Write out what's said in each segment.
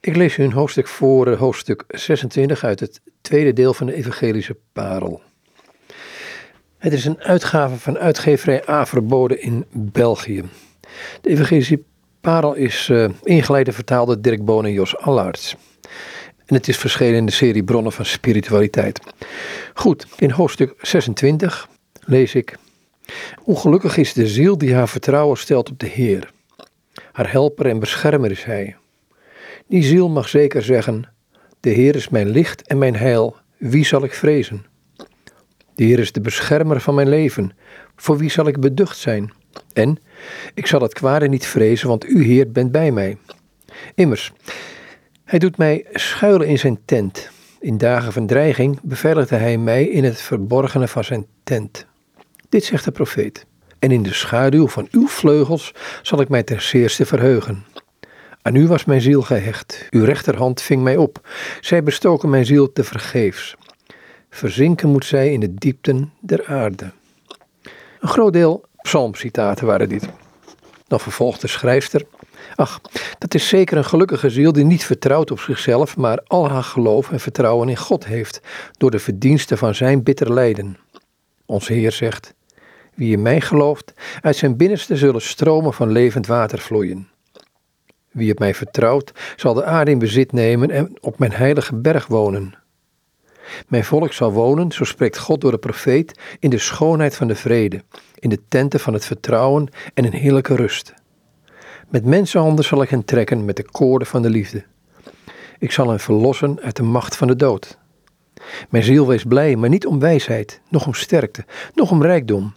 Ik lees u een hoofdstuk voor, eh, hoofdstuk 26 uit het tweede deel van de Evangelische Parel. Het is een uitgave van uitgeverij A verboden in België. De Evangelische Parel is uh, ingeleid en vertaald door Dirk Boon en Jos Allaerts. En het is verschenen in de serie Bronnen van Spiritualiteit. Goed, in hoofdstuk 26 lees ik. Ongelukkig is de ziel die haar vertrouwen stelt op de Heer. Haar helper en beschermer is Hij. Die ziel mag zeker zeggen: De Heer is mijn licht en mijn heil, wie zal ik vrezen? De Heer is de beschermer van mijn leven, voor wie zal ik beducht zijn? En ik zal het kwade niet vrezen, want u Heer bent bij mij. Immers, hij doet mij schuilen in zijn tent. In dagen van dreiging beveiligde hij mij in het verborgene van zijn tent. Dit zegt de profeet. En in de schaduw van uw vleugels zal ik mij ten zeerste verheugen. Aan u was mijn ziel gehecht, uw rechterhand ving mij op. Zij bestoken mijn ziel te vergeefs. Verzinken moet zij in de diepten der aarde. Een groot deel psalmcitaten waren dit. Dan vervolgt de schrijfster. Ach, dat is zeker een gelukkige ziel die niet vertrouwt op zichzelf, maar al haar geloof en vertrouwen in God heeft, door de verdiensten van zijn bitter lijden. Onze Heer zegt: Wie in mij gelooft, uit zijn binnenste zullen stromen van levend water vloeien. Wie op mij vertrouwt, zal de aarde in bezit nemen en op mijn heilige berg wonen. Mijn volk zal wonen, zo spreekt God door de profeet, in de schoonheid van de vrede, in de tenten van het vertrouwen en in heerlijke rust. Met mensenhanden zal ik hen trekken met de koorden van de liefde. Ik zal hen verlossen uit de macht van de dood. Mijn ziel wees blij, maar niet om wijsheid, noch om sterkte, noch om rijkdom,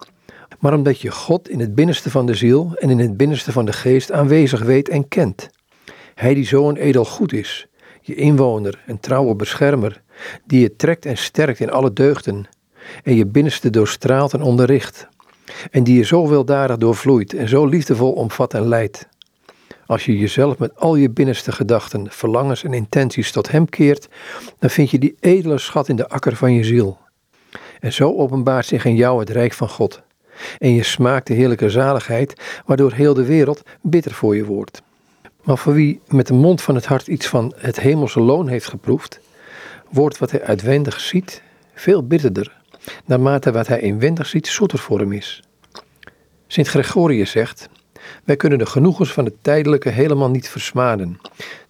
maar omdat je God in het binnenste van de ziel en in het binnenste van de geest aanwezig weet en kent. Hij die zo een edel goed is, je inwoner en trouwe beschermer, die je trekt en sterkt in alle deugden, en je binnenste doorstraalt en onderricht, en die je zo weldadig doorvloeit en zo liefdevol omvat en leidt. Als je jezelf met al je binnenste gedachten, verlangens en intenties tot Hem keert, dan vind je die edele schat in de akker van je ziel. En zo openbaart zich in jou het rijk van God. En je smaakt de heerlijke zaligheid, waardoor heel de wereld bitter voor je wordt. Maar voor wie met de mond van het hart iets van het hemelse loon heeft geproefd, wordt wat hij uitwendig ziet veel bitterder, naarmate wat hij inwendig ziet zoeter voor hem is. Sint Gregorius zegt: Wij kunnen de genoegens van het tijdelijke helemaal niet versmaden,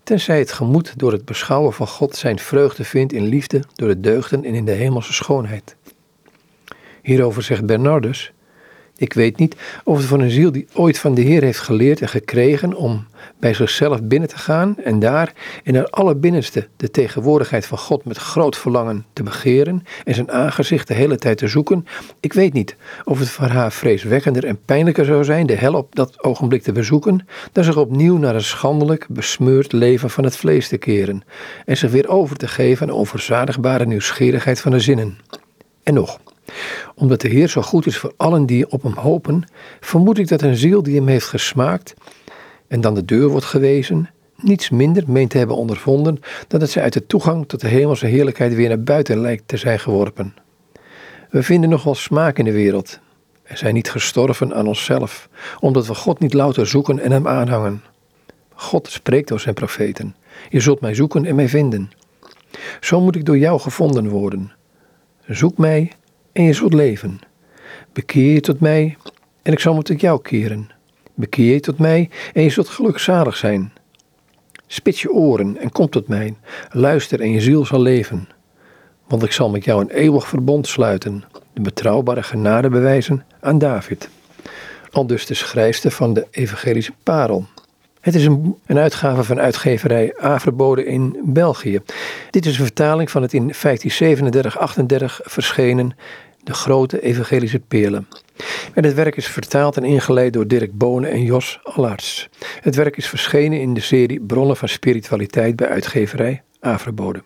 tenzij het gemoed door het beschouwen van God zijn vreugde vindt in liefde, door de deugden en in de hemelse schoonheid. Hierover zegt Bernardus: ik weet niet of het voor een ziel die ooit van de Heer heeft geleerd en gekregen om bij zichzelf binnen te gaan en daar in het allerbinnenste de tegenwoordigheid van God met groot verlangen te begeren en zijn aangezicht de hele tijd te zoeken. Ik weet niet of het voor haar vreeswekkender en pijnlijker zou zijn de hel op dat ogenblik te bezoeken, dan zich opnieuw naar een schandelijk, besmeurd leven van het vlees te keren en zich weer over te geven aan onverzadigbare nieuwsgierigheid van de zinnen. En nog omdat de Heer zo goed is voor allen die op hem hopen, vermoed ik dat een ziel die hem heeft gesmaakt en dan de deur wordt gewezen, niets minder meent te hebben ondervonden dan dat zij uit de toegang tot de hemelse heerlijkheid weer naar buiten lijkt te zijn geworpen. We vinden nogal smaak in de wereld en zijn niet gestorven aan onszelf, omdat we God niet louter zoeken en hem aanhangen. God spreekt door zijn profeten. Je zult mij zoeken en mij vinden. Zo moet ik door jou gevonden worden. Zoek mij en je zult leven. Bekeer je tot mij en ik zal me tot jou keren. Bekeer je tot mij en je zult gelukzalig zijn. Spits je oren en kom tot mij. Luister en je ziel zal leven. Want ik zal met jou een eeuwig verbond sluiten. De betrouwbare genade bewijzen aan David. Al dus de schrijfster van de evangelische parel. Het is een, een uitgave van uitgeverij A verboden in België. Dit is een vertaling van het in 1537-38 verschenen De Grote Evangelische Peerlen. En het werk is vertaald en ingeleid door Dirk Bonen en Jos Allarts. Het werk is verschenen in de serie Bronnen van Spiritualiteit bij uitgeverij A verboden.